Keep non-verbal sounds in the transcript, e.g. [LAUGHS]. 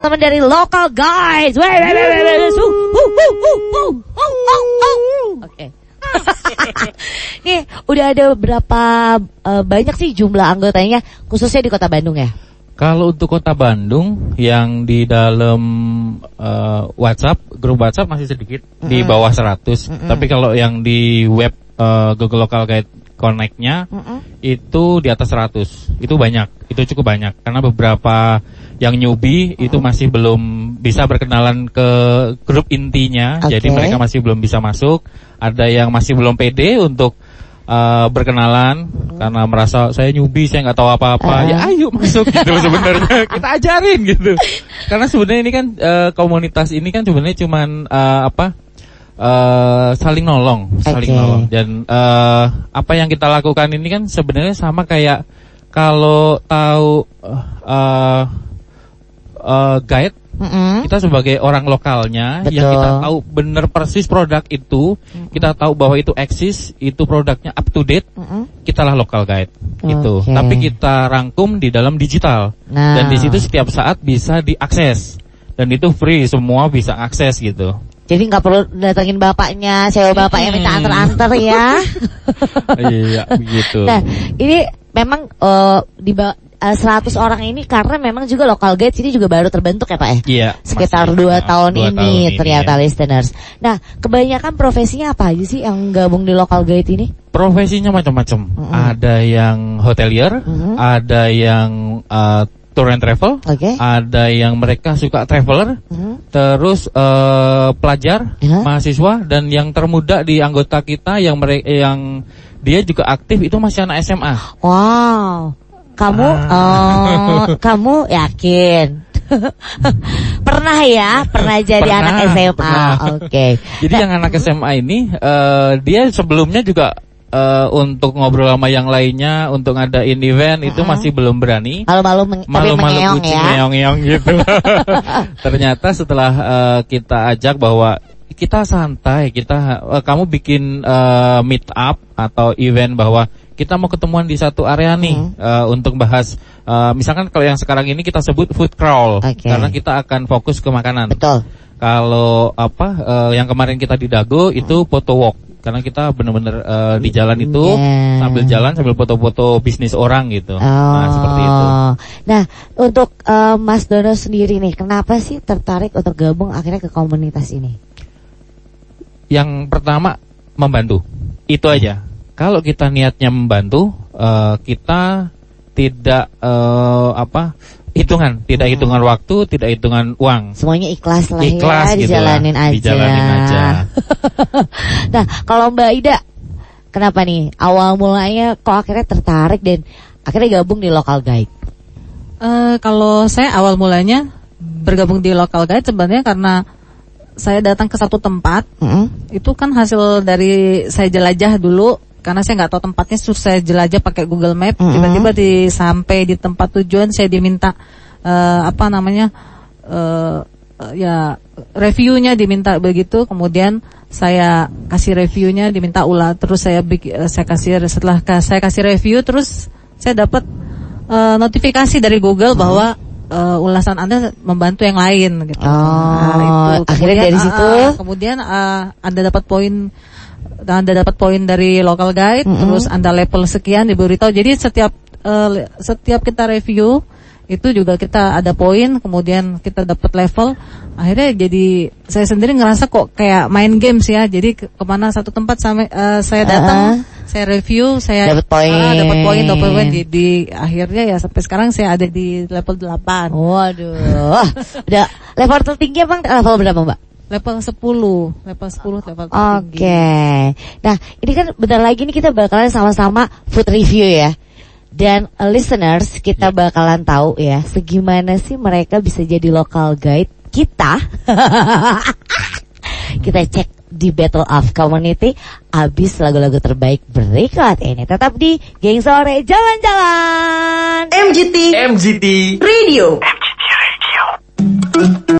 teman dari local guys. Oke. Nih, udah ada berapa eh, banyak sih jumlah anggotanya khususnya di Kota Bandung ya? Kalau untuk kota Bandung yang di dalam eh, WhatsApp, grup WhatsApp masih sedikit di bawah 100. Tapi kalau yang di web eh, Google Local Guide Connect-nya itu di atas 100. Itu banyak, itu cukup banyak karena beberapa yang newbie itu masih belum bisa berkenalan ke grup intinya. Jadi Oke. mereka masih belum bisa masuk. Ada yang masih belum pede untuk eh, berkenalan karena merasa saya newbie, saya nggak tahu apa-apa. Ya ayo masuk gitu sebenarnya. [LAUGHS] Kita ajarin gitu. Karena sebenarnya ini kan eh, komunitas ini kan sebenarnya cuman eh, apa? Eh, saling nolong, saling Oke. nolong. Dan eh, apa yang kita lakukan ini kan sebenarnya sama kayak kalau tahu eh, eh, guide Mm-mm. kita sebagai orang lokalnya yang Betul. kita tahu bener persis produk itu, kita tahu bahwa itu eksis, itu produknya up to date, Mm-mm. kita lah local guide gitu. Oke. Tapi kita rangkum di dalam digital Nah. dan di situ setiap saat bisa diakses dan itu free semua bisa akses gitu. Jadi nggak perlu datengin bapaknya, sewa bapaknya minta Hmm. antar-antar ya. [LAUGHS] iya begitu. Nah, ini memang eh, di ba- eh, 100 orang ini karena memang juga local guides ini juga baru terbentuk ya Pak ya? Iya. Sekitar masih, dua uh, tahun dua ini tahun ternyata ya. listeners. Nah, kebanyakan profesinya apa aja sih yang gabung di local guide ini? Profesinya macam-macam. Ada yang hotelier, Mm-mm. ada yang uh, tour and travel, Oke. ada yang mereka suka traveler, Mhm. terus eh, pelajar, Ya. mahasiswa dan yang termuda di anggota kita yang mereka yang dia juga aktif itu masih anak SMA. Wow. Kamu Ah. oh, [LAUGHS] kamu yakin? [LAUGHS] pernah ya, pernah jadi Pernah, anak SMA. Oke. Jadi yang anak SMA ini eh, dia sebelumnya juga eh, untuk ngobrol sama yang lainnya, untuk ngadain event itu masih belum berani. Malu-malu Malu-malu kucing ya. meong-meong gitu. [LAUGHS] Ternyata setelah eh, kita ajak bahwa kita santai, kita eh, kamu bikin eh, meet up atau event bahwa kita mau ketemuan di satu area nih Hmm. eh, untuk bahas eh, misalkan kalau yang sekarang ini kita sebut food crawl Oke. karena kita akan fokus ke makanan. Betul. Kalau apa eh, yang kemarin kita di Dago itu photo walk karena kita benar-benar eh, di jalan itu Yeah. sambil jalan sambil foto-foto bisnis orang gitu. Oh. Nah, seperti itu. Nah, untuk eh, Mas Dono sendiri nih, kenapa sih tertarik untuk gabung akhirnya ke komunitas ini? Yang pertama membantu. Itu aja. Kalau kita niatnya membantu, eh, kita tidak eh, apa? Hitungan, tidak hitungan waktu, tidak hitungan uang. Semuanya ikhlas lah Ikhlas ya, gitu lah, dijalanin aja. dijalanin aja. [LAUGHS] nah, kalau Mbak Ida, kenapa nih awal mulanya kok akhirnya tertarik dan akhirnya gabung di local guide? Eh, kalau saya awal mulanya bergabung di local guide sebenarnya karena saya datang ke satu tempat Mm-mm. itu kan hasil dari saya jelajah dulu karena saya nggak tahu tempatnya terus saya jelajah pakai Google Map Mm-mm. tiba-tiba di sampai di tempat tujuan saya diminta eh, apa namanya eh, eh, ya reviewnya diminta begitu kemudian saya kasih reviewnya diminta ulah terus saya eh, saya kasih setelah saya kasih review terus saya dapat eh, notifikasi dari Google bahwa eh, ulasan anda membantu yang lain gitu. Oh, akhirnya Kemudian, dari ah, situ? ah, kemudian ah, anda dapat poin anda dapat poin dari local guide Mm-mm. terus anda level sekian diberitahu jadi setiap le- setiap kita review itu juga kita ada poin kemudian kita dapat level akhirnya jadi saya sendiri ngerasa kok kayak main games ya jadi ke- ke mana satu tempat sampai eh, saya datang Ah. saya review saya Dapat poin. ah, dapat poin dapat poin di, di akhirnya ya sampai sekarang saya ada di level 8 Waduh, udah level tertinggi apa level berapa Mbak? Level 10 level 10 level Oke, tertinggi nah ini kan bentar lagi nih kita bakalan sama-sama food review ya. Dan uh, listeners kita bakalan tahu ya segimana sih mereka bisa jadi local guide kita. [LAUGHS] kita cek di Battle of Community abis lagu-lagu terbaik berikut ini. Tetap di Geng Sore Jalan-Jalan. MGT MGT Radio